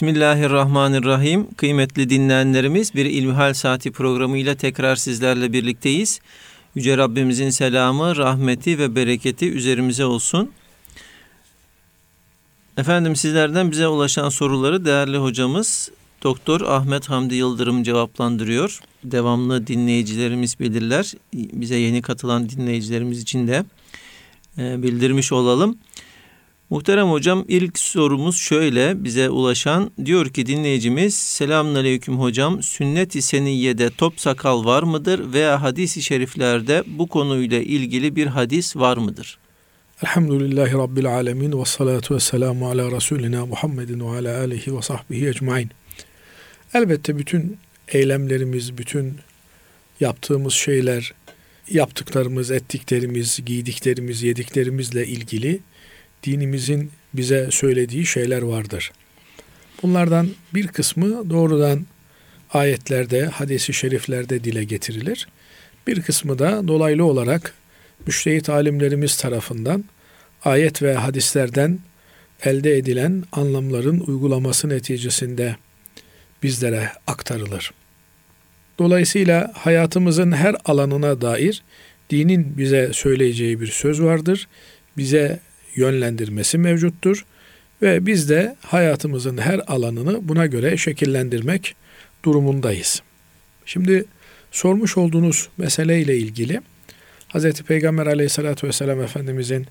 Bismillahirrahmanirrahim. Kıymetli dinleyenlerimiz bir İlmihal Saati programıyla tekrar sizlerle birlikteyiz. Yüce Rabbimizin selamı, rahmeti ve bereketi üzerimize olsun. Efendim sizlerden bize ulaşan soruları değerli hocamız Doktor Ahmet Hamdi Yıldırım cevaplandırıyor. Devamlı dinleyicilerimiz bilirler. Bize yeni katılan dinleyicilerimiz için de e, bildirmiş olalım. Muhterem hocam ilk sorumuz şöyle bize ulaşan diyor ki dinleyicimiz selamünaleyküm hocam sünnet-i seniyyede top sakal var mıdır veya hadis-i şeriflerde bu konuyla ilgili bir hadis var mıdır? Elhamdülillahi Rabbil alemin ve salatu ve selamu ala Resulina Muhammedin ve ala alihi ve sahbihi ecmain. Elbette bütün eylemlerimiz, bütün yaptığımız şeyler, yaptıklarımız, ettiklerimiz, giydiklerimiz, yediklerimizle ilgili dinimizin bize söylediği şeyler vardır. Bunlardan bir kısmı doğrudan ayetlerde, hadisi şeriflerde dile getirilir. Bir kısmı da dolaylı olarak müştehit alimlerimiz tarafından ayet ve hadislerden elde edilen anlamların uygulaması neticesinde bizlere aktarılır. Dolayısıyla hayatımızın her alanına dair dinin bize söyleyeceği bir söz vardır. Bize yönlendirmesi mevcuttur ve biz de hayatımızın her alanını buna göre şekillendirmek durumundayız. Şimdi sormuş olduğunuz meseleyle ilgili Hz. Peygamber aleyhissalatü vesselam Efendimizin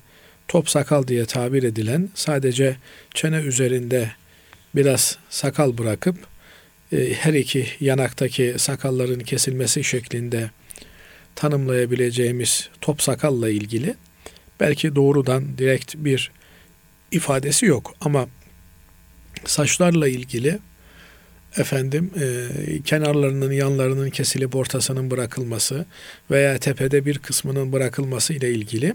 top sakal diye tabir edilen sadece çene üzerinde biraz sakal bırakıp e, her iki yanaktaki sakalların kesilmesi şeklinde tanımlayabileceğimiz top sakalla ilgili belki doğrudan direkt bir ifadesi yok ama saçlarla ilgili efendim e, kenarlarının yanlarının kesilip ortasının bırakılması veya tepede bir kısmının bırakılması ile ilgili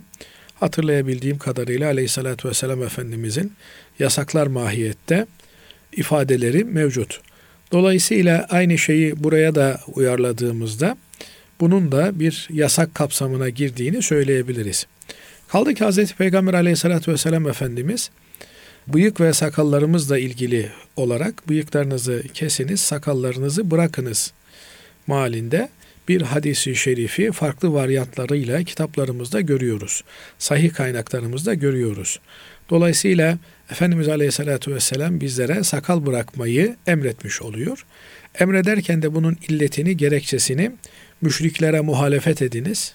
hatırlayabildiğim kadarıyla aleyhissalatü vesselam Efendimizin yasaklar mahiyette ifadeleri mevcut. Dolayısıyla aynı şeyi buraya da uyarladığımızda bunun da bir yasak kapsamına girdiğini söyleyebiliriz. Kaldı ki Hz. Peygamber aleyhissalatü vesselam Efendimiz bıyık ve sakallarımızla ilgili olarak bıyıklarınızı kesiniz, sakallarınızı bırakınız malinde bir hadisi şerifi farklı varyantlarıyla kitaplarımızda görüyoruz. Sahih kaynaklarımızda görüyoruz. Dolayısıyla Efendimiz Aleyhisselatü Vesselam bizlere sakal bırakmayı emretmiş oluyor. Emrederken de bunun illetini, gerekçesini müşriklere muhalefet ediniz.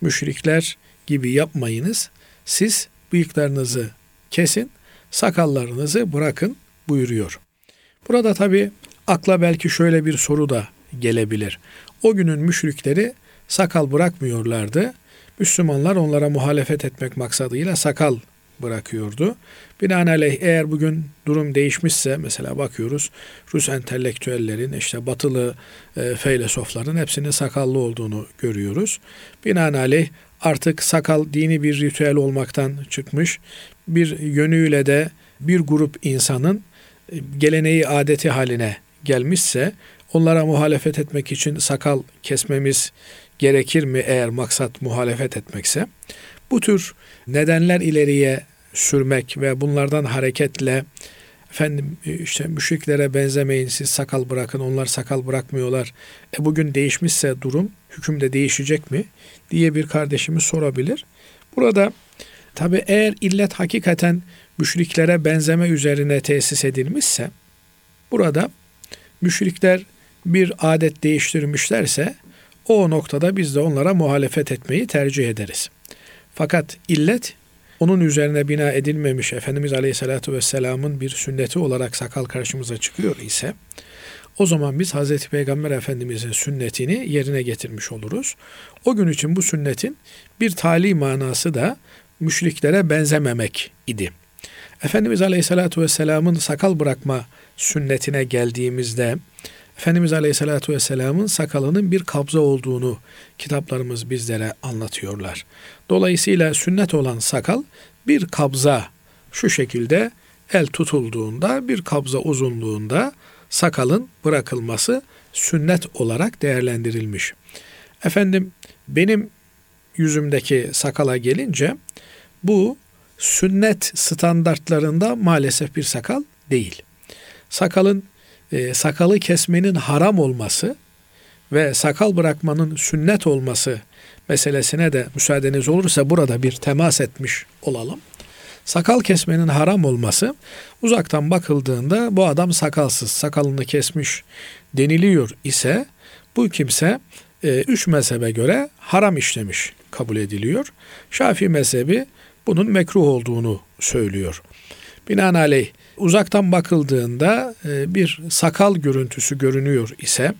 Müşrikler gibi yapmayınız. Siz bıyıklarınızı kesin, sakallarınızı bırakın buyuruyor. Burada tabi akla belki şöyle bir soru da gelebilir. O günün müşrikleri sakal bırakmıyorlardı. Müslümanlar onlara muhalefet etmek maksadıyla sakal bırakıyordu. Binaenaleyh eğer bugün durum değişmişse mesela bakıyoruz Rus entelektüellerin işte batılı e, feylesofların hepsinin sakallı olduğunu görüyoruz. Binaenaleyh artık sakal dini bir ritüel olmaktan çıkmış. Bir yönüyle de bir grup insanın e, geleneği adeti haline gelmişse onlara muhalefet etmek için sakal kesmemiz gerekir mi eğer maksat muhalefet etmekse? Bu tür nedenler ileriye sürmek ve bunlardan hareketle efendim e, işte müşriklere benzemeyin siz sakal bırakın onlar sakal bırakmıyorlar. E bugün değişmişse durum hükümde değişecek mi diye bir kardeşimiz sorabilir. Burada tabi eğer illet hakikaten müşriklere benzeme üzerine tesis edilmişse burada müşrikler bir adet değiştirmişlerse o noktada biz de onlara muhalefet etmeyi tercih ederiz. Fakat illet onun üzerine bina edilmemiş Efendimiz Aleyhisselatü Vesselam'ın bir sünneti olarak sakal karşımıza çıkıyor ise o zaman biz Hazreti Peygamber Efendimizin sünnetini yerine getirmiş oluruz. O gün için bu sünnetin bir tali manası da müşriklere benzememek idi. Efendimiz Aleyhisselatü Vesselam'ın sakal bırakma sünnetine geldiğimizde Efendimiz Aleyhisselatü Vesselam'ın sakalının bir kabza olduğunu kitaplarımız bizlere anlatıyorlar. Dolayısıyla sünnet olan sakal bir kabza şu şekilde el tutulduğunda bir kabza uzunluğunda sakalın bırakılması sünnet olarak değerlendirilmiş. Efendim benim yüzümdeki sakala gelince bu sünnet standartlarında maalesef bir sakal değil. sakalın e, sakalı kesmenin haram olması ve sakal bırakmanın sünnet olması meselesine de müsaadeniz olursa burada bir temas etmiş olalım. Sakal kesmenin haram olması uzaktan bakıldığında bu adam sakalsız, sakalını kesmiş deniliyor ise bu kimse e, üç mezhebe göre haram işlemiş kabul ediliyor. Şafii mezhebi bunun mekruh olduğunu söylüyor. Binaenaleyh uzaktan bakıldığında e, bir sakal görüntüsü görünüyor ise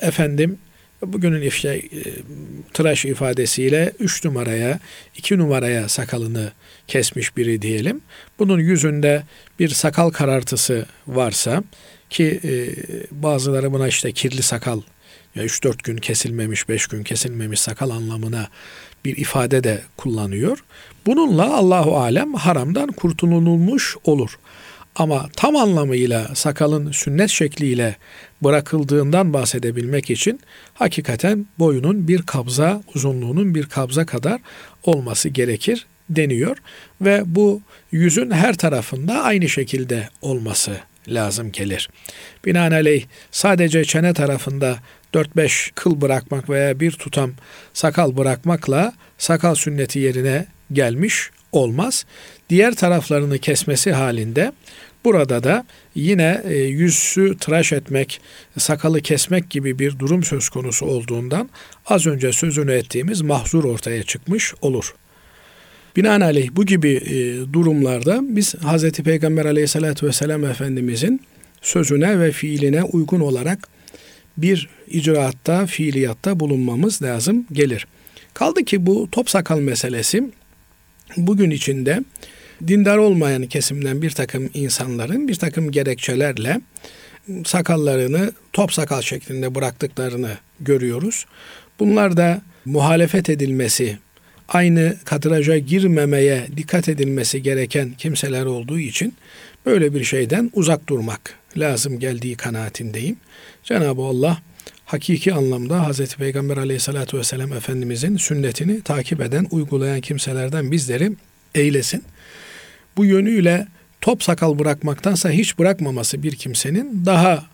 efendim bugünün ifşa, e, tıraş ifadesiyle 3 numaraya 2 numaraya sakalını kesmiş biri diyelim. Bunun yüzünde bir sakal karartısı varsa ki e, bazıları buna işte kirli sakal ya 3-4 gün kesilmemiş, 5 gün kesilmemiş sakal anlamına bir ifade de kullanıyor. Bununla Allahu alem haramdan kurtulunulmuş olur. Ama tam anlamıyla sakalın sünnet şekliyle bırakıldığından bahsedebilmek için hakikaten boyunun bir kabza, uzunluğunun bir kabza kadar olması gerekir deniyor ve bu yüzün her tarafında aynı şekilde olması lazım gelir. Binaenaleyh sadece çene tarafında 4-5 kıl bırakmak veya bir tutam sakal bırakmakla sakal sünneti yerine gelmiş olmaz. Diğer taraflarını kesmesi halinde burada da yine e, yüzü tıraş etmek, sakalı kesmek gibi bir durum söz konusu olduğundan az önce sözünü ettiğimiz mahzur ortaya çıkmış olur. Binaenaleyh bu gibi e, durumlarda biz Hz. Peygamber aleyhissalatü vesselam Efendimizin sözüne ve fiiline uygun olarak bir icraatta, fiiliyatta bulunmamız lazım gelir. Kaldı ki bu top sakal meselesi bugün içinde dindar olmayan kesimden bir takım insanların bir takım gerekçelerle sakallarını top sakal şeklinde bıraktıklarını görüyoruz. Bunlar da muhalefet edilmesi, aynı kadraja girmemeye dikkat edilmesi gereken kimseler olduğu için böyle bir şeyden uzak durmak lazım geldiği kanaatindeyim. Cenab-ı Allah hakiki anlamda Hz. Peygamber aleyhissalatü vesselam Efendimizin sünnetini takip eden, uygulayan kimselerden bizleri eylesin. Bu yönüyle top sakal bırakmaktansa hiç bırakmaması bir kimsenin daha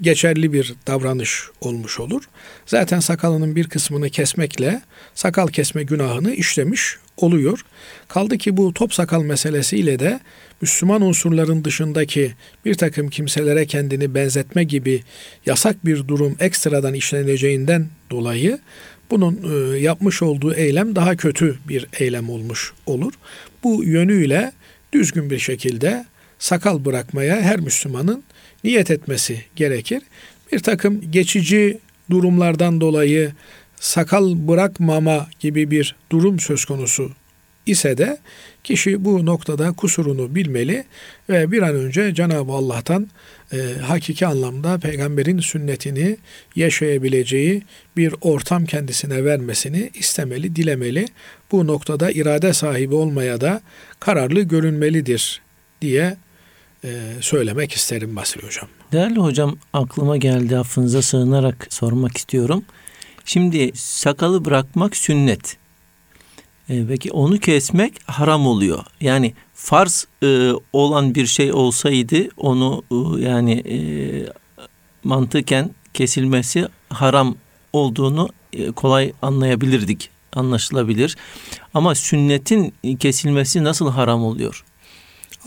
geçerli bir davranış olmuş olur. Zaten sakalının bir kısmını kesmekle sakal kesme günahını işlemiş oluyor. Kaldı ki bu top sakal meselesiyle de Müslüman unsurların dışındaki bir takım kimselere kendini benzetme gibi yasak bir durum ekstradan işleneceğinden dolayı bunun e, yapmış olduğu eylem daha kötü bir eylem olmuş olur. Bu yönüyle düzgün bir şekilde sakal bırakmaya her Müslümanın niyet etmesi gerekir. Bir takım geçici durumlardan dolayı sakal bırakmama gibi bir durum söz konusu ise de kişi bu noktada kusurunu bilmeli ve bir an önce Cenab-ı Allah'tan e, hakiki anlamda peygamberin sünnetini yaşayabileceği bir ortam kendisine vermesini istemeli, dilemeli. Bu noktada irade sahibi olmaya da kararlı görünmelidir diye söylemek isterim Basri Hocam. Değerli hocam aklıma geldi affınıza sığınarak sormak istiyorum. Şimdi sakalı bırakmak sünnet. E, peki onu kesmek haram oluyor. Yani farz e, olan bir şey olsaydı onu e, yani e, mantıken kesilmesi haram olduğunu e, kolay anlayabilirdik. Anlaşılabilir. Ama sünnetin kesilmesi nasıl haram oluyor?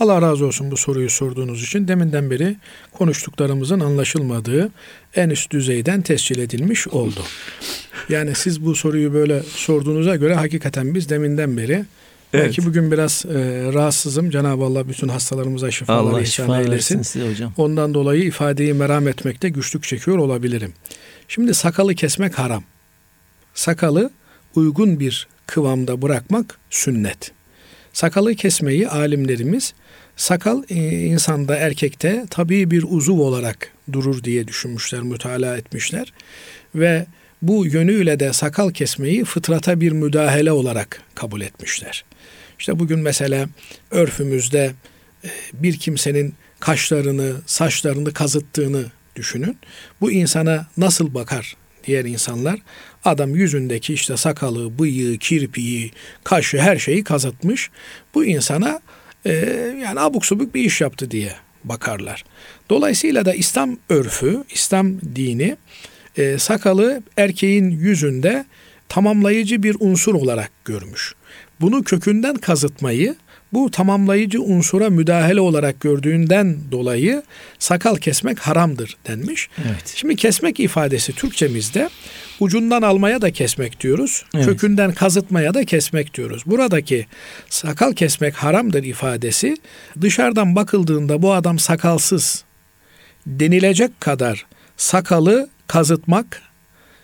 Allah razı olsun bu soruyu sorduğunuz için. Deminden beri konuştuklarımızın anlaşılmadığı en üst düzeyden tescil edilmiş oldu. Yani siz bu soruyu böyle sorduğunuza göre hakikaten biz deminden beri evet. belki bugün biraz e, rahatsızım. Cenab-ı Allah bütün hastalarımıza şifalar Allah ihsan şifa eylesin. Size hocam. Ondan dolayı ifadeyi meram etmekte güçlük çekiyor olabilirim. Şimdi sakalı kesmek haram. Sakalı uygun bir kıvamda bırakmak sünnet. Sakalı kesmeyi alimlerimiz sakal e, insanda erkekte tabii bir uzuv olarak durur diye düşünmüşler, mütalaa etmişler ve bu yönüyle de sakal kesmeyi fıtrata bir müdahale olarak kabul etmişler. İşte bugün mesela örfümüzde e, bir kimsenin kaşlarını, saçlarını kazıttığını düşünün. Bu insana nasıl bakar diğer insanlar? Adam yüzündeki işte sakalı, bıyığı, kirpiği, kaşı her şeyi kazıtmış. Bu insana e, yani abuk subuk bir iş yaptı diye bakarlar. Dolayısıyla da İslam örfü, İslam dini e, sakalı erkeğin yüzünde tamamlayıcı bir unsur olarak görmüş. Bunu kökünden kazıtmayı bu tamamlayıcı unsura müdahale olarak gördüğünden dolayı sakal kesmek haramdır denmiş. Evet. Şimdi kesmek ifadesi Türkçemizde ucundan almaya da kesmek diyoruz. Evet. Kökünden kazıtmaya da kesmek diyoruz. Buradaki sakal kesmek haramdır ifadesi dışarıdan bakıldığında bu adam sakalsız denilecek kadar sakalı kazıtmak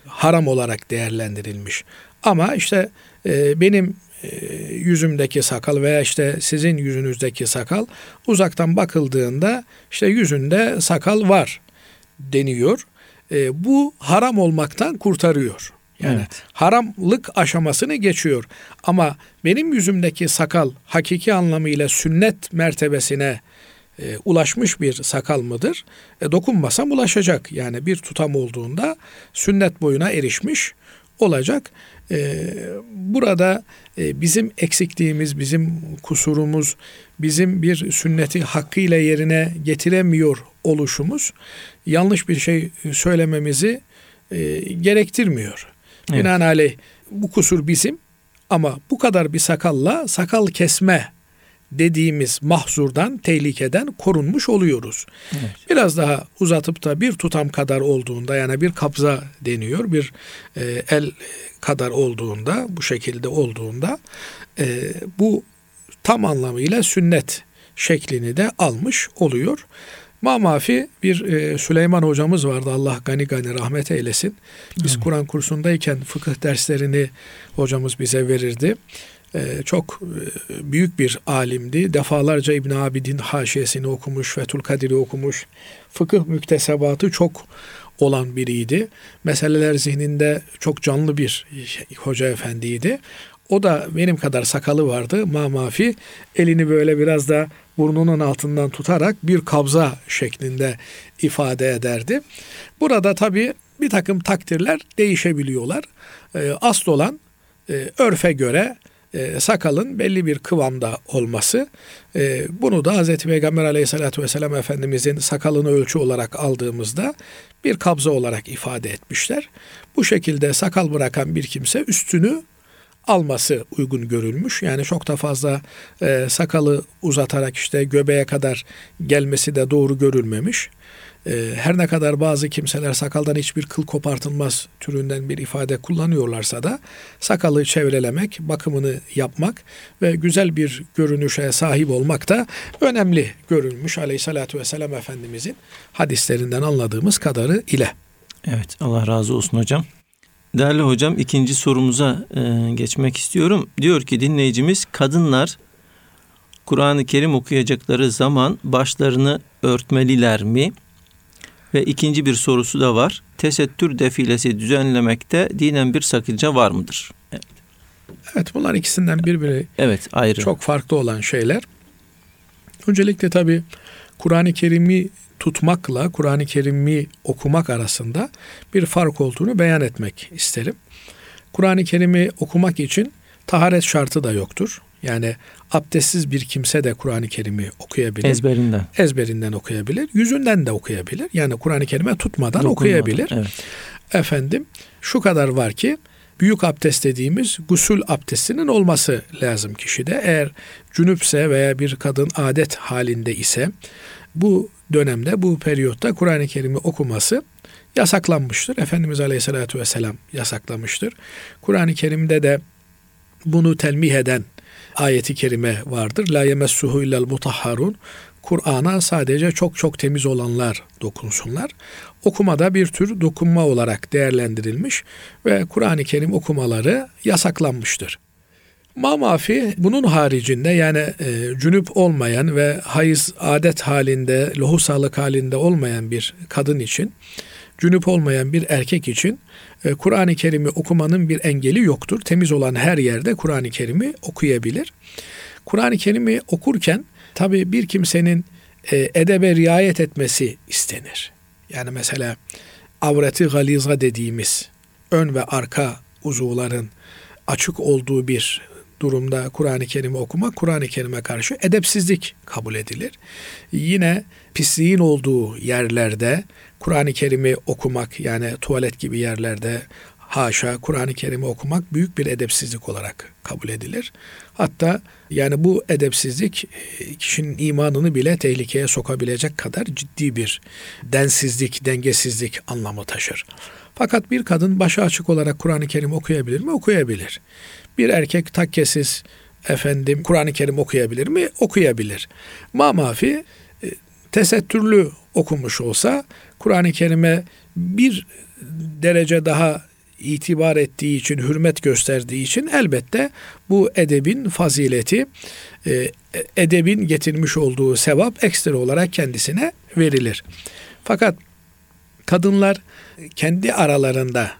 haram olarak değerlendirilmiş. Ama işte e, benim e, yüzümdeki sakal veya işte sizin yüzünüzdeki sakal uzaktan bakıldığında işte yüzünde sakal var deniyor. E, bu haram olmaktan kurtarıyor. Yani Evet. haramlık aşamasını geçiyor. Ama benim yüzümdeki sakal hakiki anlamıyla sünnet mertebesine e, ulaşmış bir sakal mıdır? E, dokunmasam ulaşacak. Yani bir tutam olduğunda sünnet boyuna erişmiş olacak. E, burada e, bizim eksikliğimiz, bizim kusurumuz, bizim bir sünneti hakkıyla yerine getiremiyor oluşumuz yanlış bir şey söylememizi e, gerektirmiyor. Evet. Binaenaleyh bu kusur bizim ama bu kadar bir sakalla sakal kesme dediğimiz mahzurdan, tehlikeden korunmuş oluyoruz. Evet. Biraz daha uzatıp da bir tutam kadar olduğunda yani bir kabza deniyor, bir e, el kadar olduğunda, bu şekilde olduğunda e, bu tam anlamıyla sünnet şeklini de almış oluyor. Mamafi bir e, Süleyman hocamız vardı Allah gani gani rahmet eylesin. Biz. Kur'an kursundayken fıkıh derslerini hocamız bize verirdi. E, çok e, büyük bir alimdi. Defalarca İbn Abidin haşiyesini okumuş, Fethül Kadir'i okumuş. Fıkıh müktesebatı çok olan biriydi. Meseleler zihninde çok canlı bir hoca efendiydi. O da benim kadar sakalı vardı. Mamafi elini böyle biraz da burnunun altından tutarak bir kabza şeklinde ifade ederdi. Burada tabii bir takım takdirler değişebiliyorlar. E, asıl olan e, örfe göre e, sakalın belli bir kıvamda olması. E, bunu da Hz. Peygamber aleyhissalatü vesselam Efendimizin sakalını ölçü olarak aldığımızda bir kabza olarak ifade etmişler. Bu şekilde sakal bırakan bir kimse üstünü alması uygun görülmüş. Yani çok da fazla e, sakalı uzatarak işte göbeğe kadar gelmesi de doğru görülmemiş. E, her ne kadar bazı kimseler sakaldan hiçbir kıl kopartılmaz türünden bir ifade kullanıyorlarsa da sakalı çevrelemek, bakımını yapmak ve güzel bir görünüşe sahip olmak da önemli görülmüş aleyhissalatü vesselam Efendimizin hadislerinden anladığımız kadarı ile. Evet Allah razı olsun hocam. Değerli hocam ikinci sorumuza e, geçmek istiyorum. Diyor ki dinleyicimiz kadınlar Kur'an-ı Kerim okuyacakları zaman başlarını örtmeliler mi? Ve ikinci bir sorusu da var. Tesettür defilesi düzenlemekte dinen bir sakınca var mıdır? Evet, Evet bunlar ikisinden birbiri evet ayrı. çok farklı olan şeyler. Öncelikle tabi Kur'an-ı Kerim'i tutmakla Kur'an-ı Kerim'i okumak arasında bir fark olduğunu beyan etmek isterim. Kur'an-ı Kerim'i okumak için taharet şartı da yoktur. Yani abdestsiz bir kimse de Kur'an-ı Kerim'i okuyabilir. ezberinden. ezberinden okuyabilir. Yüzünden de okuyabilir. Yani Kur'an-ı Kerim'e tutmadan Dokunmadan, okuyabilir. Evet. Efendim şu kadar var ki büyük abdest dediğimiz gusül abdestinin olması lazım kişide. Eğer cünüpse veya bir kadın adet halinde ise bu dönemde bu periyotta Kur'an-ı Kerim'i okuması yasaklanmıştır. Efendimiz Aleyhisselatü Vesselam yasaklamıştır. Kur'an-ı Kerim'de de bunu telmih eden ayeti kerime vardır. La yemessuhu illel mutahharun. Kur'an'a sadece çok çok temiz olanlar dokunsunlar. Okumada bir tür dokunma olarak değerlendirilmiş ve Kur'an-ı Kerim okumaları yasaklanmıştır. Mamafi bunun haricinde yani e, cünüp olmayan ve hayız adet halinde, lohusalık halinde olmayan bir kadın için, cünüp olmayan bir erkek için e, Kur'an-ı Kerim'i okumanın bir engeli yoktur. Temiz olan her yerde Kur'an-ı Kerim'i okuyabilir. Kur'an-ı Kerim'i okurken tabi bir kimsenin e, edebe riayet etmesi istenir. Yani mesela avreti galiza dediğimiz ön ve arka uzuvların açık olduğu bir durumda Kur'an-ı Kerim'i okumak Kur'an-ı Kerim'e karşı edepsizlik kabul edilir. Yine pisliğin olduğu yerlerde Kur'an-ı Kerim'i okumak yani tuvalet gibi yerlerde haşa Kur'an-ı Kerim'i okumak büyük bir edepsizlik olarak kabul edilir. Hatta yani bu edepsizlik e, kişinin imanını bile tehlikeye sokabilecek kadar ciddi bir densizlik, dengesizlik anlamı taşır. Fakat bir kadın başı açık olarak Kur'an-ı Kerim okuyabilir mi? Okuyabilir. Bir erkek takkesiz efendim Kur'an-ı Kerim okuyabilir mi? Okuyabilir. Ma mafi e, tesettürlü okumuş olsa Kur'an-ı Kerim'e bir derece daha itibar ettiği için, hürmet gösterdiği için elbette bu edebin fazileti, e, edebin getirmiş olduğu sevap ekstra olarak kendisine verilir. Fakat kadınlar kendi aralarında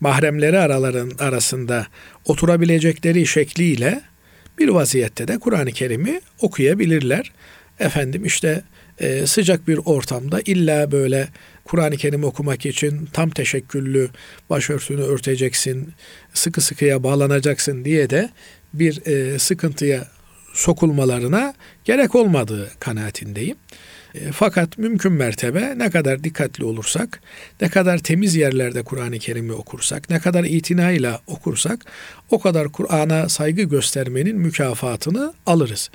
mahremleri araların arasında oturabilecekleri şekliyle bir vaziyette de Kur'an-ı Kerim'i okuyabilirler. Efendim işte e, sıcak bir ortamda illa böyle Kur'an-ı Kerim okumak için tam teşekküllü başörtünü örteceksin, sıkı sıkıya bağlanacaksın diye de bir e, sıkıntıya sokulmalarına gerek olmadığı kanaatindeyim. E, fakat mümkün mertebe ne kadar dikkatli olursak, ne kadar temiz yerlerde Kur'an-ı Kerim'i okursak, ne kadar itinayla okursak o kadar Kur'an'a saygı göstermenin mükafatını alırız.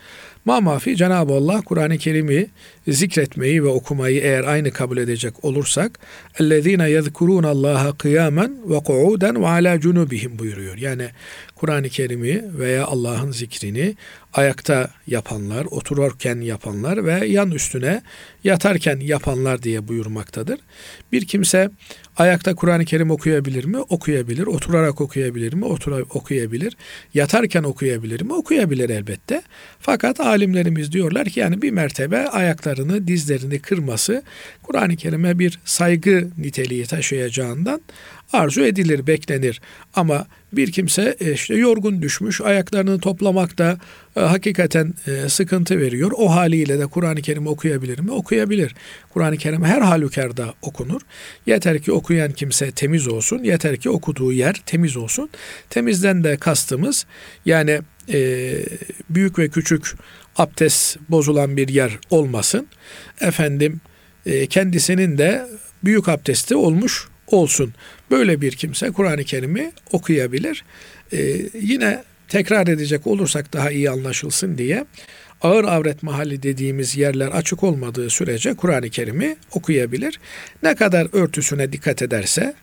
Mamafi Cenab-ı Allah Kur'an-ı Kerim'i zikretmeyi ve okumayı eğer aynı kabul edecek olursak اَلَّذ۪ينَ يَذْكُرُونَ اللّٰهَ قِيَامًا وَقُعُودًا وَعَلَى جُنُوبِهِمْ buyuruyor. Yani Kur'an-ı Kerim'i veya Allah'ın zikrini ayakta yapanlar, otururken yapanlar ve yan üstüne yatarken yapanlar diye buyurmaktadır. Bir kimse ayakta Kur'an-ı Kerim okuyabilir mi? Okuyabilir. Oturarak okuyabilir mi? Otura okuyabilir. Yatarken okuyabilir mi? Okuyabilir elbette. Fakat alimlerimiz diyorlar ki yani bir mertebe ayaklarını, dizlerini kırması Kur'an-ı Kerim'e bir saygı niteliği taşıyacağından arzu edilir, beklenir. Ama bir kimse e, işte yorgun düşmüş, ayaklarını toplamakta e, hakikaten e, sıkıntı veriyor. O haliyle de Kur'an-ı Kerim okuyabilir mi? Okuyabilir. Kur'an-ı Kerim her halükarda okunur. Yeter ki okuyan kimse temiz olsun. Yeter ki okuduğu yer temiz olsun. Temizden de kastımız yani büyük ve küçük abdest bozulan bir yer olmasın. Efendim kendisinin de büyük abdesti olmuş olsun. Böyle bir kimse Kur'an-ı Kerim'i okuyabilir. Ee, yine tekrar edecek olursak daha iyi anlaşılsın diye ağır avret mahalli dediğimiz yerler açık olmadığı sürece Kur'an-ı Kerim'i okuyabilir. Ne kadar örtüsüne dikkat ederse,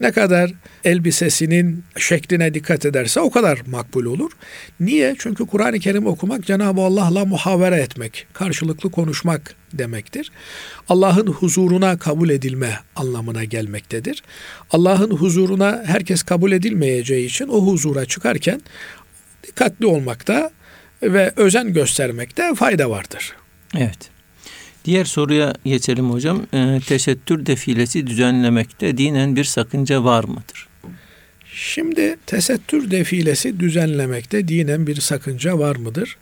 ne kadar elbisesinin şekline dikkat ederse o kadar makbul olur. Niye? Çünkü Kur'an-ı Kerim okumak Cenab-ı Allah'la muhavere etmek, karşılıklı konuşmak demektir. Allah'ın huzuruna kabul edilme anlamına gelmektedir. Allah'ın huzuruna herkes kabul edilmeyeceği için o huzura çıkarken dikkatli olmakta ve özen göstermekte fayda vardır. Evet. Diğer soruya geçelim hocam. E, tesettür defilesi düzenlemekte dinen bir sakınca var mıdır? Şimdi tesettür defilesi düzenlemekte dinen bir sakınca var mıdır?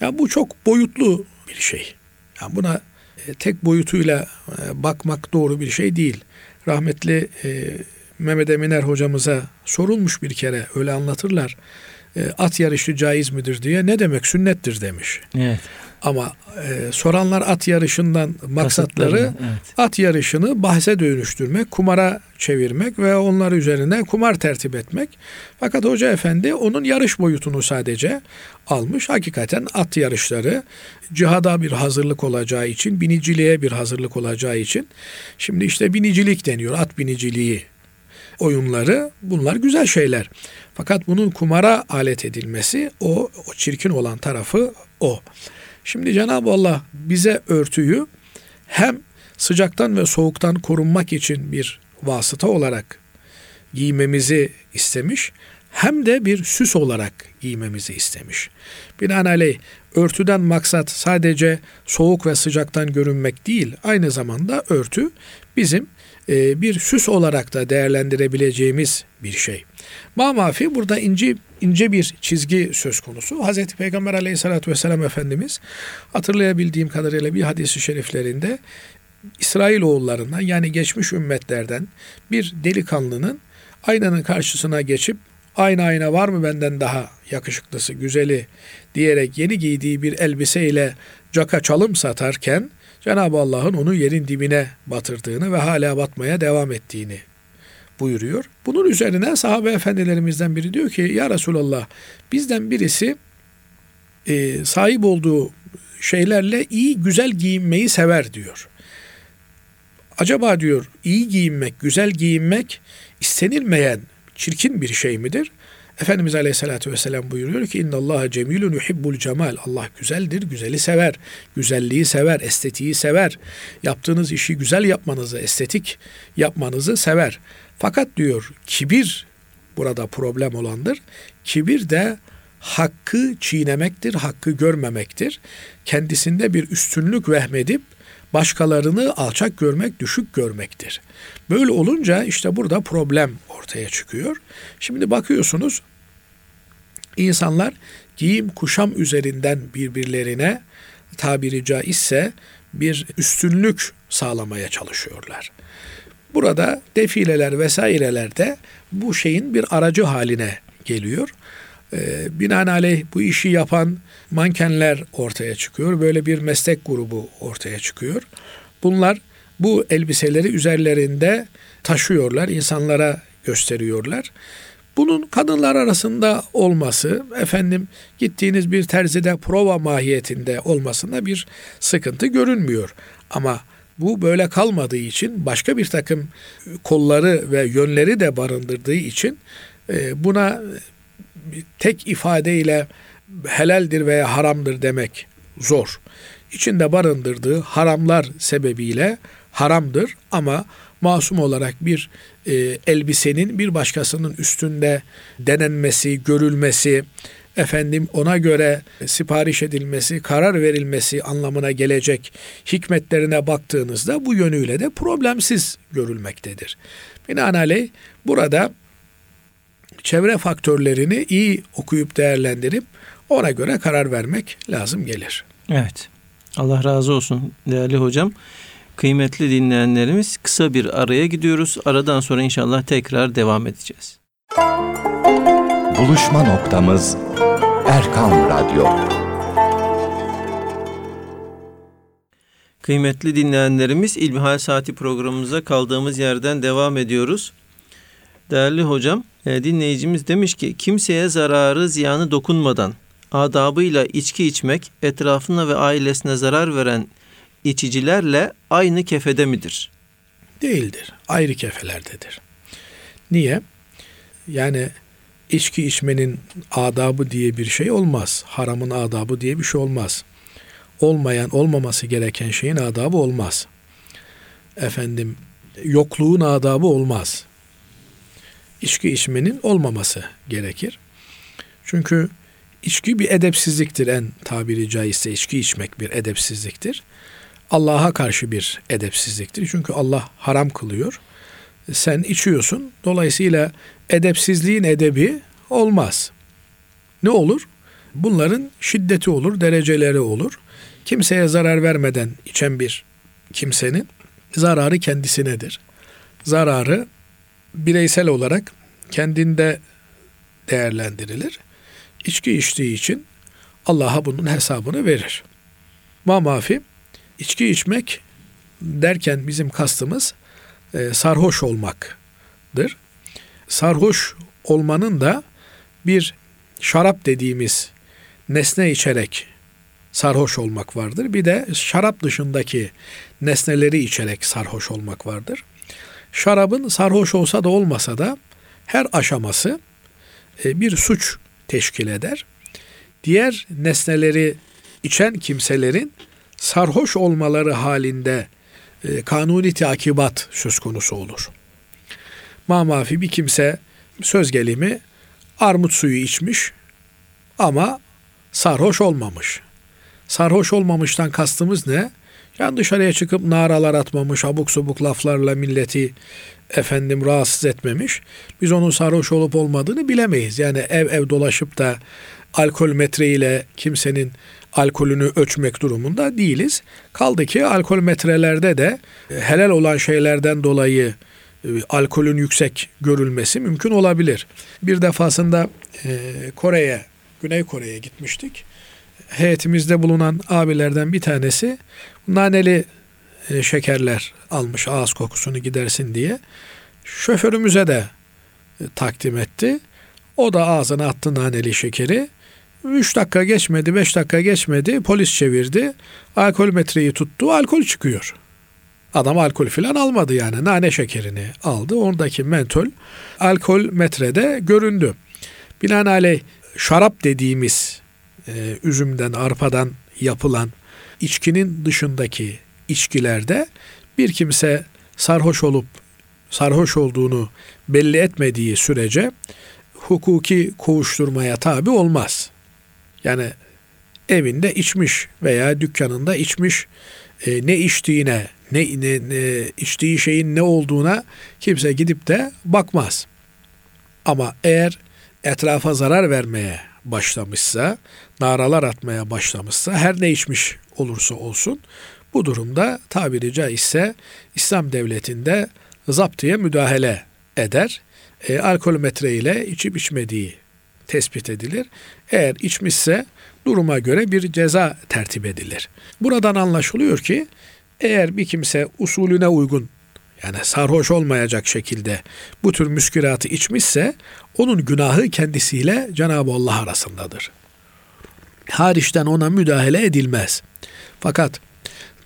Ya bu çok boyutlu bir şey. Ya buna e, tek boyutuyla e, bakmak doğru bir şey değil. Rahmetli e, Mehmet Eminer hocamıza sorulmuş bir kere öyle anlatırlar. At yarışı caiz midir diye ne demek sünnettir demiş. Evet. Ama e, soranlar at yarışından maksatları evet. at yarışını bahse dönüştürmek, kumara çevirmek ve onlar üzerine kumar tertip etmek. Fakat Hoca Efendi onun yarış boyutunu sadece almış. Hakikaten at yarışları cihada bir hazırlık olacağı için, biniciliğe bir hazırlık olacağı için. Şimdi işte binicilik deniyor, at biniciliği oyunları bunlar güzel şeyler. Fakat bunun kumara alet edilmesi o, o çirkin olan tarafı o. Şimdi Cenab-ı Allah bize örtüyü hem sıcaktan ve soğuktan korunmak için bir vasıta olarak giymemizi istemiş hem de bir süs olarak giymemizi istemiş. Binaenaleyh örtüden maksat sadece soğuk ve sıcaktan görünmek değil, aynı zamanda örtü bizim e, bir süs olarak da değerlendirebileceğimiz bir şey. Mamafi burada ince ince bir çizgi söz konusu. Hazreti Peygamber Aleyhisselatü vesselam Efendimiz hatırlayabildiğim kadarıyla bir hadisi şeriflerinde İsrail oğullarından yani geçmiş ümmetlerden bir delikanlının aynanın karşısına geçip Aynı ayna var mı benden daha yakışıklısı, güzeli diyerek yeni giydiği bir elbiseyle caka çalım satarken Cenab-ı Allah'ın onu yerin dibine batırdığını ve hala batmaya devam ettiğini buyuruyor. Bunun üzerine sahabe efendilerimizden biri diyor ki ya Resulallah bizden birisi e, sahip olduğu şeylerle iyi güzel giyinmeyi sever diyor. Acaba diyor iyi giyinmek, güzel giyinmek istenilmeyen çirkin bir şey midir? Efendimiz Aleyhisselatü Vesselam buyuruyor ki inna Allah cemilun yuhibbul cemal. Allah güzeldir, güzeli sever. Güzelliği sever, estetiği sever. Yaptığınız işi güzel yapmanızı, estetik yapmanızı sever. Fakat diyor kibir burada problem olandır. Kibir de hakkı çiğnemektir, hakkı görmemektir. Kendisinde bir üstünlük vehmedip başkalarını alçak görmek, düşük görmektir. Böyle olunca işte burada problem ortaya çıkıyor. Şimdi bakıyorsunuz insanlar giyim kuşam üzerinden birbirlerine tabiri caizse bir üstünlük sağlamaya çalışıyorlar. Burada defileler vesaireler de bu şeyin bir aracı haline geliyor. Ee, binaenaleyh bu işi yapan mankenler ortaya çıkıyor. Böyle bir meslek grubu ortaya çıkıyor. Bunlar bu elbiseleri üzerlerinde taşıyorlar, insanlara gösteriyorlar. Bunun kadınlar arasında olması, efendim gittiğiniz bir terzide prova mahiyetinde olmasında bir sıkıntı görünmüyor. Ama bu böyle kalmadığı için başka bir takım kolları ve yönleri de barındırdığı için e, buna tek ifadeyle helaldir veya haramdır demek zor. İçinde barındırdığı haramlar sebebiyle haramdır ama masum olarak bir e, elbisenin bir başkasının üstünde denenmesi, görülmesi, efendim ona göre sipariş edilmesi, karar verilmesi anlamına gelecek hikmetlerine baktığınızda bu yönüyle de problemsiz görülmektedir. Binaenaleyh burada çevre faktörlerini iyi okuyup değerlendirip ona göre karar vermek lazım gelir. Evet. Allah razı olsun değerli hocam. Kıymetli dinleyenlerimiz kısa bir araya gidiyoruz. Aradan sonra inşallah tekrar devam edeceğiz. Buluşma noktamız Erkam Radyo. Kıymetli dinleyenlerimiz İlmihal Saati programımıza kaldığımız yerden devam ediyoruz. Değerli hocam, dinleyicimiz demiş ki kimseye zararı ziyanı dokunmadan adabıyla içki içmek etrafına ve ailesine zarar veren içicilerle aynı kefede midir? Değildir. Ayrı kefelerdedir. Niye? Yani içki içmenin adabı diye bir şey olmaz. Haramın adabı diye bir şey olmaz. Olmayan, olmaması gereken şeyin adabı olmaz. Efendim, yokluğun adabı olmaz. İçki içmenin olmaması gerekir. Çünkü içki bir edepsizliktir en tabiri caizse içki içmek bir edepsizliktir. Allah'a karşı bir edepsizliktir. Çünkü Allah haram kılıyor. Sen içiyorsun. Dolayısıyla edepsizliğin edebi olmaz. Ne olur? Bunların şiddeti olur, dereceleri olur. Kimseye zarar vermeden içen bir kimsenin zararı kendisinedir. Zararı bireysel olarak kendinde değerlendirilir. İçki içtiği için Allah'a bunun hesabını verir. Ma içki içmek derken bizim kastımız e, sarhoş olmaktır. Sarhoş olmanın da bir şarap dediğimiz nesne içerek sarhoş olmak vardır. Bir de şarap dışındaki nesneleri içerek sarhoş olmak vardır. Şarabın sarhoş olsa da olmasa da her aşaması e, bir suç teşkil eder. Diğer nesneleri içen kimselerin sarhoş olmaları halinde e, kanuni takibat söz konusu olur. Mamafi bir kimse söz gelimi armut suyu içmiş ama sarhoş olmamış. Sarhoş olmamıştan kastımız ne? Yani dışarıya çıkıp naralar atmamış, abuk subuk laflarla milleti efendim rahatsız etmemiş. Biz onun sarhoş olup olmadığını bilemeyiz. Yani ev ev dolaşıp da alkol metre ile kimsenin alkolünü ölçmek durumunda değiliz. Kaldı ki alkol metrelerde de helal olan şeylerden dolayı e, alkolün yüksek görülmesi mümkün olabilir. Bir defasında e, Kore'ye, Güney Kore'ye gitmiştik. Heyetimizde bulunan abilerden bir tanesi naneli e, şekerler almış ağız kokusunu gidersin diye. Şoförümüze de e, takdim etti. O da ağzına attı naneli şekeri. 3 dakika geçmedi, 5 dakika geçmedi. Polis çevirdi. Alkol metreyi tuttu. Alkol çıkıyor. Adam alkol filan almadı yani. Nane şekerini aldı. Oradaki mentol alkol metrede göründü. Binaenaleyh şarap dediğimiz e, üzümden, arpadan yapılan içkinin dışındaki içkilerde bir kimse sarhoş olup sarhoş olduğunu belli etmediği sürece hukuki kovuşturmaya tabi olmaz. Yani evinde içmiş veya dükkanında içmiş e, ne içtiğine ne, ne, ne içtiği şeyin ne olduğuna kimse gidip de bakmaz. Ama eğer etrafa zarar vermeye başlamışsa, naralar atmaya başlamışsa her ne içmiş olursa olsun bu durumda tabiri caizse İslam devletinde zaptiye müdahale eder. E, alkolometre ile içip içmediği tespit edilir. Eğer içmişse duruma göre bir ceza tertip edilir. Buradan anlaşılıyor ki eğer bir kimse usulüne uygun yani sarhoş olmayacak şekilde bu tür müskiratı içmişse onun günahı kendisiyle Cenab-ı Allah arasındadır. Hariçten ona müdahale edilmez. Fakat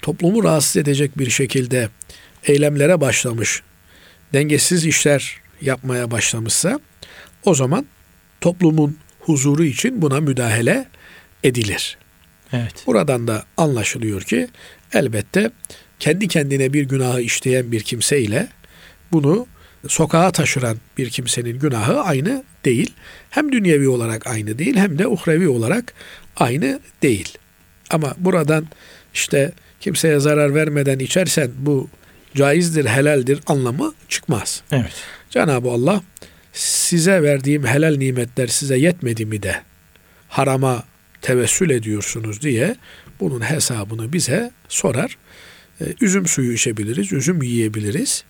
toplumu rahatsız edecek bir şekilde eylemlere başlamış, dengesiz işler yapmaya başlamışsa o zaman toplumun huzuru için buna müdahale edilir. Evet. Buradan da anlaşılıyor ki elbette kendi kendine bir günahı işleyen bir kimse ile bunu sokağa taşıran bir kimsenin günahı aynı değil. Hem dünyevi olarak aynı değil hem de uhrevi olarak aynı değil. Ama buradan işte kimseye zarar vermeden içersen bu caizdir, helaldir anlamı çıkmaz. Evet. Cenab-ı Allah size verdiğim helal nimetler size yetmedi mi de harama tevessül ediyorsunuz diye bunun hesabını bize sorar. Ee, üzüm suyu içebiliriz, üzüm yiyebiliriz,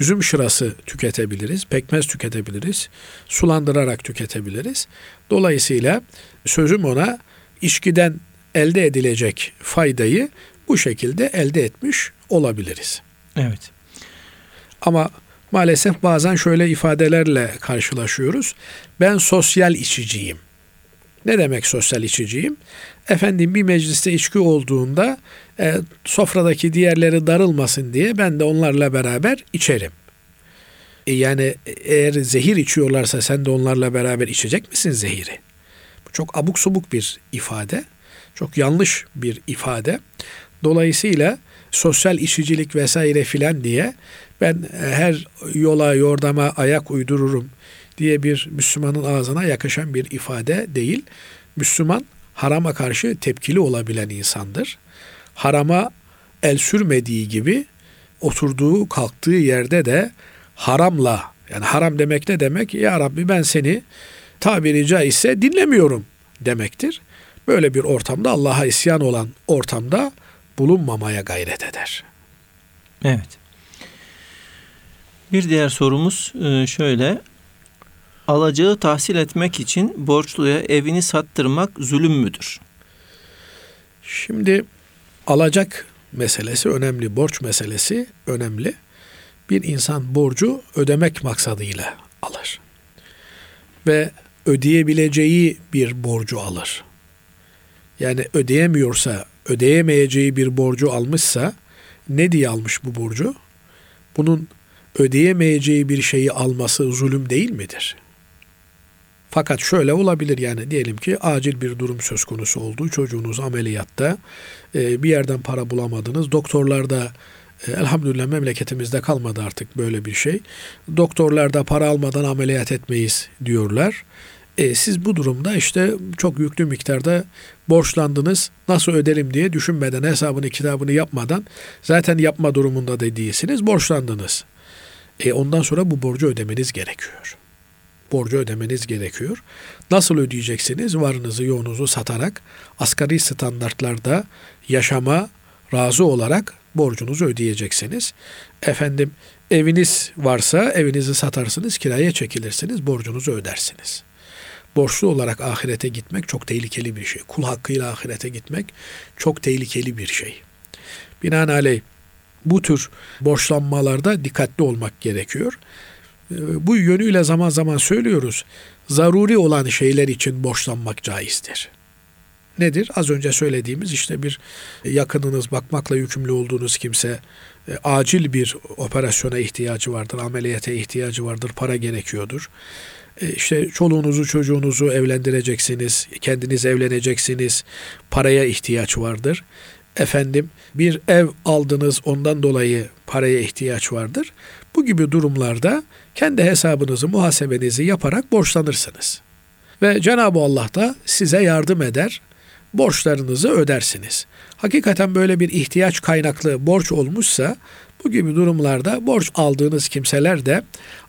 üzüm şırası tüketebiliriz, pekmez tüketebiliriz, sulandırarak tüketebiliriz. Dolayısıyla sözüm ona içkiden elde edilecek faydayı bu şekilde elde etmiş olabiliriz. Evet. Ama maalesef bazen şöyle ifadelerle karşılaşıyoruz. Ben sosyal içiciyim. Ne demek sosyal içiciyim? Efendim bir mecliste içki olduğunda e, sofradaki diğerleri darılmasın diye ben de onlarla beraber içerim. E, yani eğer zehir içiyorlarsa sen de onlarla beraber içecek misin zehiri? Çok abuk subuk bir ifade. Çok yanlış bir ifade. Dolayısıyla sosyal içicilik vesaire filan diye ben her yola yordama ayak uydururum diye bir Müslümanın ağzına yakışan bir ifade değil. Müslüman harama karşı tepkili olabilen insandır. Harama el sürmediği gibi oturduğu kalktığı yerde de haramla yani haram demek ne demek? Ya Rabbi ben seni tabiri caizse dinlemiyorum demektir. Böyle bir ortamda Allah'a isyan olan ortamda bulunmamaya gayret eder. Evet. Bir diğer sorumuz e, şöyle. Alacağı tahsil etmek için borçluya evini sattırmak zulüm müdür? Şimdi alacak meselesi önemli, borç meselesi önemli. Bir insan borcu ödemek maksadıyla alır. Ve ödeyebileceği bir borcu alır. Yani ödeyemiyorsa, ödeyemeyeceği bir borcu almışsa ne diye almış bu borcu? Bunun ödeyemeyeceği bir şeyi alması zulüm değil midir? Fakat şöyle olabilir yani diyelim ki acil bir durum söz konusu oldu. Çocuğunuz ameliyatta e, bir yerden para bulamadınız. Doktorlar da e, elhamdülillah memleketimizde kalmadı artık böyle bir şey. Doktorlar da para almadan ameliyat etmeyiz diyorlar. E, siz bu durumda işte çok yüklü miktarda borçlandınız. Nasıl öderim diye düşünmeden, hesabını kitabını yapmadan zaten yapma durumunda da değilsiniz. Borçlandınız. E, ondan sonra bu borcu ödemeniz gerekiyor. Borcu ödemeniz gerekiyor. Nasıl ödeyeceksiniz? Varınızı yoğunuzu satarak asgari standartlarda yaşama razı olarak borcunuzu ödeyeceksiniz. Efendim eviniz varsa evinizi satarsınız, kiraya çekilirsiniz, borcunuzu ödersiniz. Borçlu olarak ahirete gitmek çok tehlikeli bir şey. Kul hakkıyla ahirete gitmek çok tehlikeli bir şey. Binaenaleyh bu tür borçlanmalarda dikkatli olmak gerekiyor. Ee, Bu yönüyle zaman zaman söylüyoruz. Zaruri olan şeyler için borçlanmak caizdir. Nedir? Az önce söylediğimiz işte bir yakınınız bakmakla yükümlü olduğunuz kimse e, acil bir operasyona ihtiyacı vardır, ameliyata ihtiyacı vardır, para gerekiyordur. E, İşte çoluğunuzu çocuğunuzu evlendireceksiniz, kendiniz evleneceksiniz, paraya ihtiyaç vardır. Efendim bir ev aldınız ondan dolayı paraya ihtiyaç vardır. Bu gibi durumlarda kendi hesabınızı, muhasebenizi yaparak borçlanırsınız. Ve Cenab-ı Allah da size yardım eder, borçlarınızı ödersiniz. Hakikaten böyle bir ihtiyaç kaynaklı borç olmuşsa bu gibi durumlarda borç aldığınız kimseler de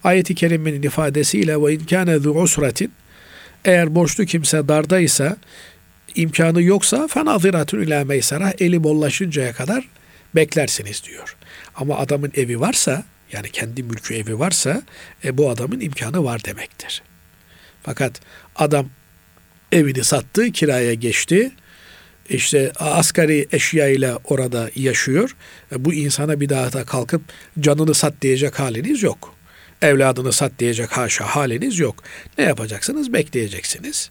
ayeti kerimenin ifadesiyle ve inkâne zu usratin eğer borçlu kimse dardaysa imkanı yoksa fenaziratun ila meysara eli bollaşıncaya kadar beklersiniz diyor. Ama adamın evi varsa yani kendi mülkü evi varsa e, bu adamın imkanı var demektir. Fakat adam evini sattı, kiraya geçti. İşte asgari eşya ile orada yaşıyor. E, Bu insana bir daha da kalkıp canını sat diyecek haliniz yok. Evladını sat diyecek haşa haliniz yok. Ne yapacaksınız? Bekleyeceksiniz.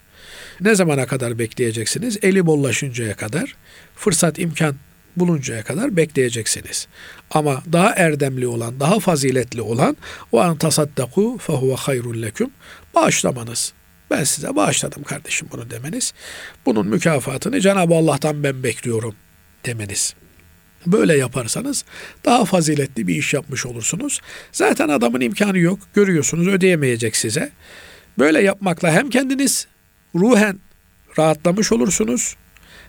Ne zamana kadar bekleyeceksiniz? Eli bollaşıncaya kadar, fırsat imkan buluncaya kadar bekleyeceksiniz. Ama daha erdemli olan, daha faziletli olan o an tasaddaku fehuve hayrun leküm bağışlamanız. Ben size bağışladım kardeşim bunu demeniz. Bunun mükafatını Cenab-ı Allah'tan ben bekliyorum demeniz. Böyle yaparsanız daha faziletli bir iş yapmış olursunuz. Zaten adamın imkanı yok. Görüyorsunuz ödeyemeyecek size. Böyle yapmakla hem kendiniz ruhen rahatlamış olursunuz.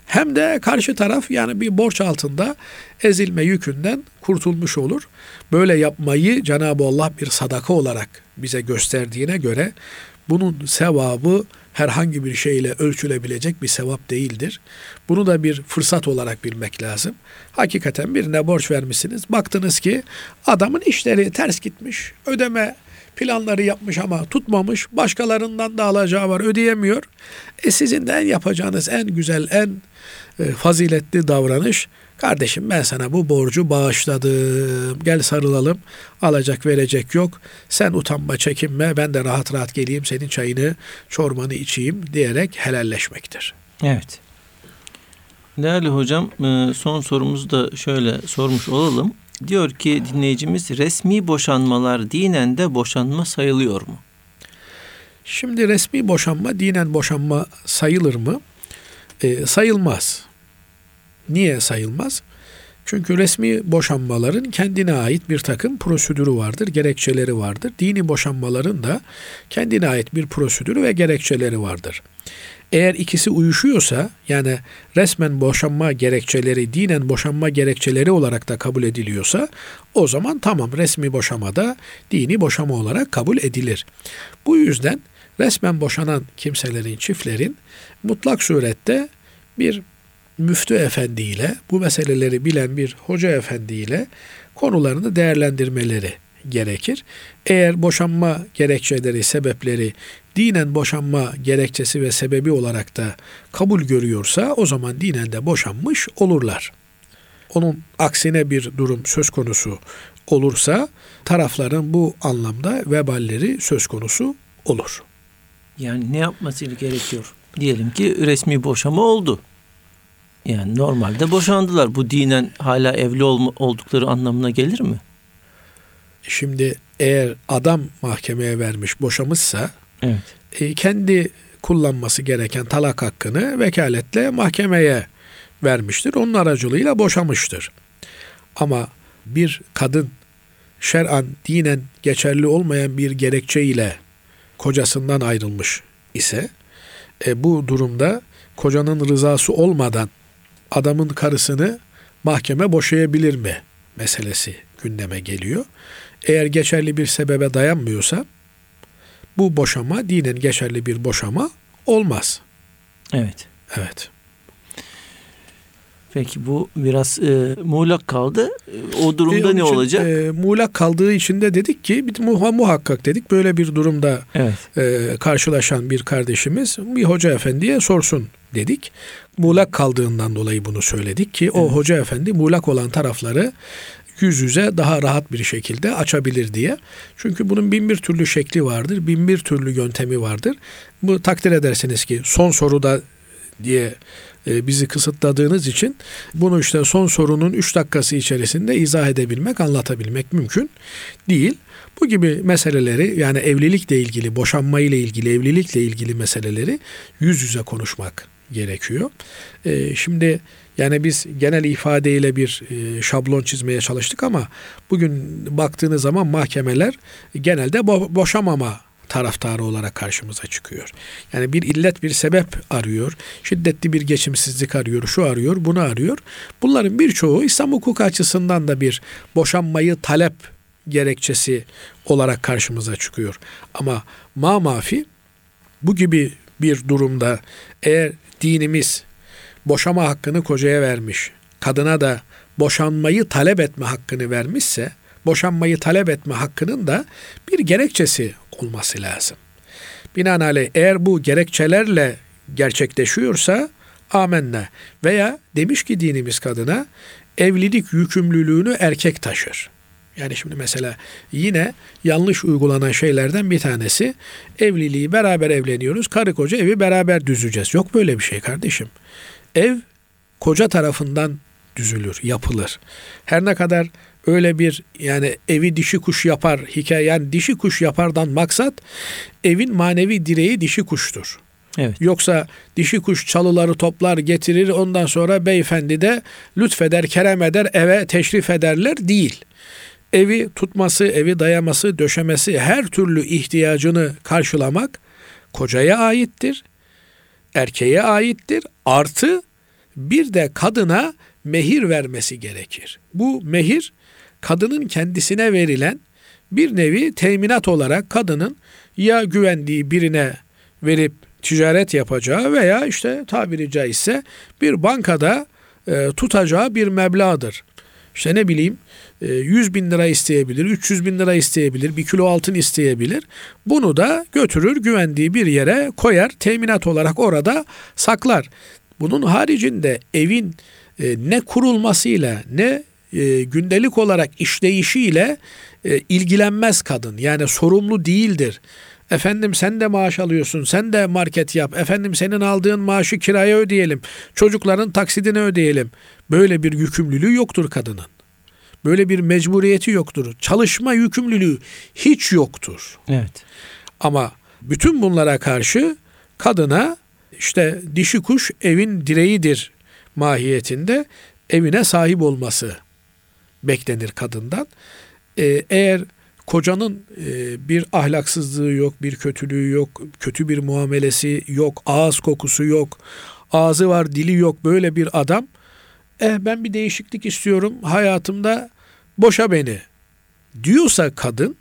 Hem de karşı taraf yani bir borç altında ezilme yükünden kurtulmuş olur. Böyle yapmayı Cenab-ı Allah bir sadaka olarak bize gösterdiğine göre bunun sevabı herhangi bir şeyle ölçülebilecek bir sevap değildir. Bunu da bir fırsat olarak bilmek lazım. Hakikaten birine borç vermişsiniz. Baktınız ki adamın işleri ters gitmiş. Ödeme planları yapmış ama tutmamış. Başkalarından da alacağı var ödeyemiyor. E sizin de en yapacağınız en güzel, en e, faziletli davranış Kardeşim ben sana bu borcu bağışladım. Gel sarılalım. Alacak verecek yok. Sen utanma çekinme. Ben de rahat rahat geleyim senin çayını, çorbanı içeyim diyerek helalleşmektir. Evet. Değerli hocam e, son sorumuzu da şöyle sormuş olalım. Diyor ki dinleyicimiz resmi boşanmalar dinen de boşanma sayılıyor mu? Şimdi resmi boşanma, dinen boşanma sayılır mı? E, sayılmaz. Niye sayılmaz? Çünkü resmi boşanmaların kendine ait bir takım prosedürü vardır, gerekçeleri vardır. Dini boşanmaların da kendine ait bir prosedürü ve gerekçeleri vardır. Eğer ikisi uyuşuyorsa yani resmen boşanma gerekçeleri dinen boşanma gerekçeleri olarak da kabul ediliyorsa o zaman tamam resmi boşamada dini boşama olarak kabul edilir. Bu yüzden resmen boşanan kimselerin, çiftlerin mutlak surette bir müftü efendiyle bu meseleleri bilen bir hoca efendiyle konularını değerlendirmeleri gerekir. Eğer boşanma gerekçeleri, sebepleri dinen boşanma gerekçesi ve sebebi olarak da kabul görüyorsa o zaman dinen de boşanmış olurlar. Onun aksine bir durum söz konusu olursa tarafların bu anlamda veballeri söz konusu olur. Yani ne yapması gerekiyor? Diyelim ki resmi boşama oldu. Yani normalde boşandılar. Bu dinen hala evli olma, oldukları anlamına gelir mi? Şimdi eğer adam mahkemeye vermiş boşamışsa Evet. e, kendi kullanması gereken talak hakkını vekaletle mahkemeye vermiştir. Onun aracılığıyla boşamıştır. Ama bir kadın şer'an dinen geçerli olmayan bir gerekçe ile kocasından ayrılmış ise e, bu durumda kocanın rızası olmadan adamın karısını mahkeme boşayabilir mi meselesi gündeme geliyor. Eğer geçerli bir sebebe dayanmıyorsa bu boşama dinen geçerli bir boşama olmaz. Evet. Evet. Peki bu biraz e, muğlak kaldı. E, o durumda E, ne için, olacak? E, muğlak kaldığı için de dedik ki bir muha- muhakkak dedik böyle bir durumda evet. e, karşılaşan bir kardeşimiz bir hoca efendiye sorsun dedik. Muğlak kaldığından dolayı bunu söyledik ki o Evet. hoca efendi muğlak olan tarafları yüz yüze daha rahat bir şekilde açabilir diye. Çünkü bunun bin bir türlü şekli vardır, bin bir türlü yöntemi vardır. Bu takdir edersiniz ki son soruda diye e, bizi kısıtladığınız için bunu işte son sorunun 3 dakikası içerisinde izah edebilmek, anlatabilmek mümkün değil. Bu gibi meseleleri yani evlilikle ilgili, boşanmayla ilgili, evlilikle ilgili meseleleri yüz yüze konuşmak gerekiyor. E, şimdi yani biz genel ifadeyle bir e, şablon çizmeye çalıştık ama bugün baktığınız zaman mahkemeler genelde bo- boşamama taraftarı olarak karşımıza çıkıyor. Yani bir illet bir sebep arıyor. Şiddetli bir geçimsizlik arıyor. Şu arıyor, bunu arıyor. Bunların birçoğu İslam hukuku açısından da bir boşanmayı talep gerekçesi olarak karşımıza çıkıyor. Ama ma mafi bu gibi bir durumda eğer dinimiz boşama hakkını kocaya vermiş, kadına da boşanmayı talep etme hakkını vermişse, boşanmayı talep etme hakkının da bir gerekçesi olması lazım. Binaenaleyh eğer bu gerekçelerle gerçekleşiyorsa amenna veya demiş ki dinimiz kadına evlilik yükümlülüğünü erkek taşır. Yani şimdi mesela yine yanlış uygulanan şeylerden bir tanesi evliliği beraber evleniyoruz. Karı koca evi beraber düzeceğiz. Yok böyle bir şey kardeşim. Ev koca tarafından düzülür, yapılır. Her ne kadar öyle bir yani evi dişi kuş yapar hikaye yani dişi kuş yapardan maksat evin manevi direği dişi kuştur. Evet. Yoksa dişi kuş çalıları toplar getirir ondan sonra beyefendi de lütfeder kerem eder eve teşrif ederler değil. Evi tutması, evi dayaması, döşemesi her türlü ihtiyacını karşılamak kocaya aittir. Erkeğe aittir. Artı bir de kadına mehir vermesi gerekir. Bu mehir kadının kendisine verilen bir nevi teminat olarak kadının ya güvendiği birine verip ticaret yapacağı veya işte tabiri caizse bir bankada e, tutacağı bir meblağdır. İşte ne bileyim 100 bin lira isteyebilir, 300 bin lira isteyebilir, bir kilo altın isteyebilir. Bunu da götürür güvendiği bir yere koyar, teminat olarak orada saklar. Bunun haricinde evin e, ne kurulmasıyla ne e, gündelik olarak işleyişiyle e, ilgilenmez kadın. Yani sorumlu değildir. Efendim sen de maaş alıyorsun, sen de market yap. Efendim senin aldığın maaşı kiraya ödeyelim. Çocukların taksidini ödeyelim. Böyle bir yükümlülüğü yoktur kadının. Böyle bir mecburiyeti yoktur. Çalışma yükümlülüğü hiç yoktur. Evet. Ama bütün bunlara karşı kadına işte dişi kuş evin direğidir mahiyetinde evine sahip olması beklenir kadından. Ee, eğer kocanın e, bir ahlaksızlığı yok, bir kötülüğü yok, kötü bir muamelesi yok, ağız kokusu yok, ağzı var, dili yok böyle bir adam, eh ben bir değişiklik istiyorum hayatımda boşa beni diyorsa kadın,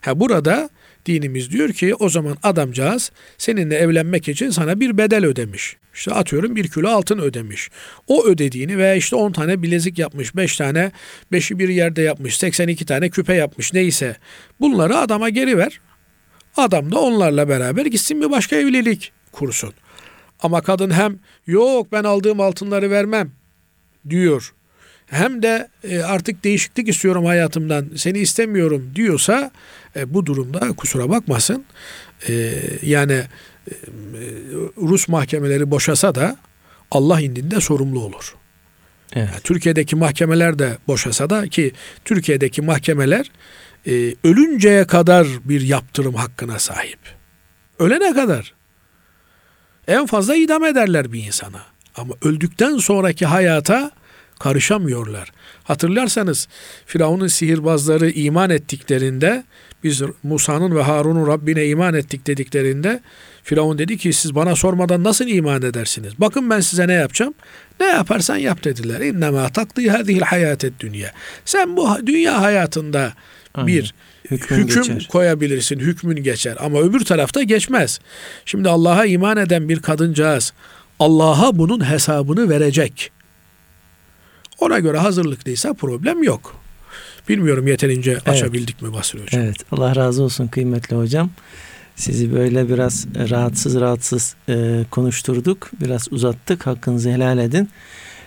ha burada dinimiz diyor ki o zaman adamcağız seninle evlenmek için sana bir bedel ödemiş. İşte atıyorum bir kilo altın ödemiş. O ödediğini veya işte 10 tane bilezik yapmış, 5 tane, 5'i bir yerde yapmış, 82 tane küpe yapmış neyse. Bunları adama geri ver. Adam da onlarla beraber gitsin bir başka evlilik kursun. Ama kadın hem yok ben aldığım altınları vermem diyor. Hem de e, artık değişiklik istiyorum hayatımdan seni istemiyorum diyorsa e, bu durumda kusura bakmasın e, yani Rus mahkemeleri boşasa da Allah indinde sorumlu olur. Evet. Yani Türkiye'deki mahkemeler de boşasa da ki Türkiye'deki mahkemeler e, ölünceye kadar bir yaptırım hakkına sahip. Ölene kadar. En fazla idam ederler bir insana. Ama öldükten sonraki hayata karışamıyorlar. Hatırlarsanız Firavun'un sihirbazları iman ettiklerinde biz Musa'nın ve Harun'un Rabbine iman ettik dediklerinde Firavun dedi ki siz bana sormadan nasıl iman edersiniz? Bakın ben size ne yapacağım? Ne yaparsan yap dediler. İnnemâ takdî hâzihil hayâted dünya. Sen bu dünya hayatında Aynen. bir Hükmün hüküm geçer. koyabilirsin, hükmün geçer. Ama öbür tarafta geçmez. Şimdi Allah'a iman eden bir kadıncağız Allah'a bunun hesabını verecek. Ona göre hazırlıklıysa problem yok. Bilmiyorum yeterince açabildik mi Basri Hocam? Evet Allah razı olsun kıymetli hocam. Sizi böyle biraz rahatsız rahatsız e, konuşturduk. Biraz uzattık. Hakkınızı helal edin.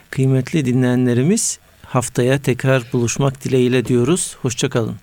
Kıymetli dinleyenlerimiz haftaya tekrar buluşmak dileğiyle diyoruz. Hoşçakalın.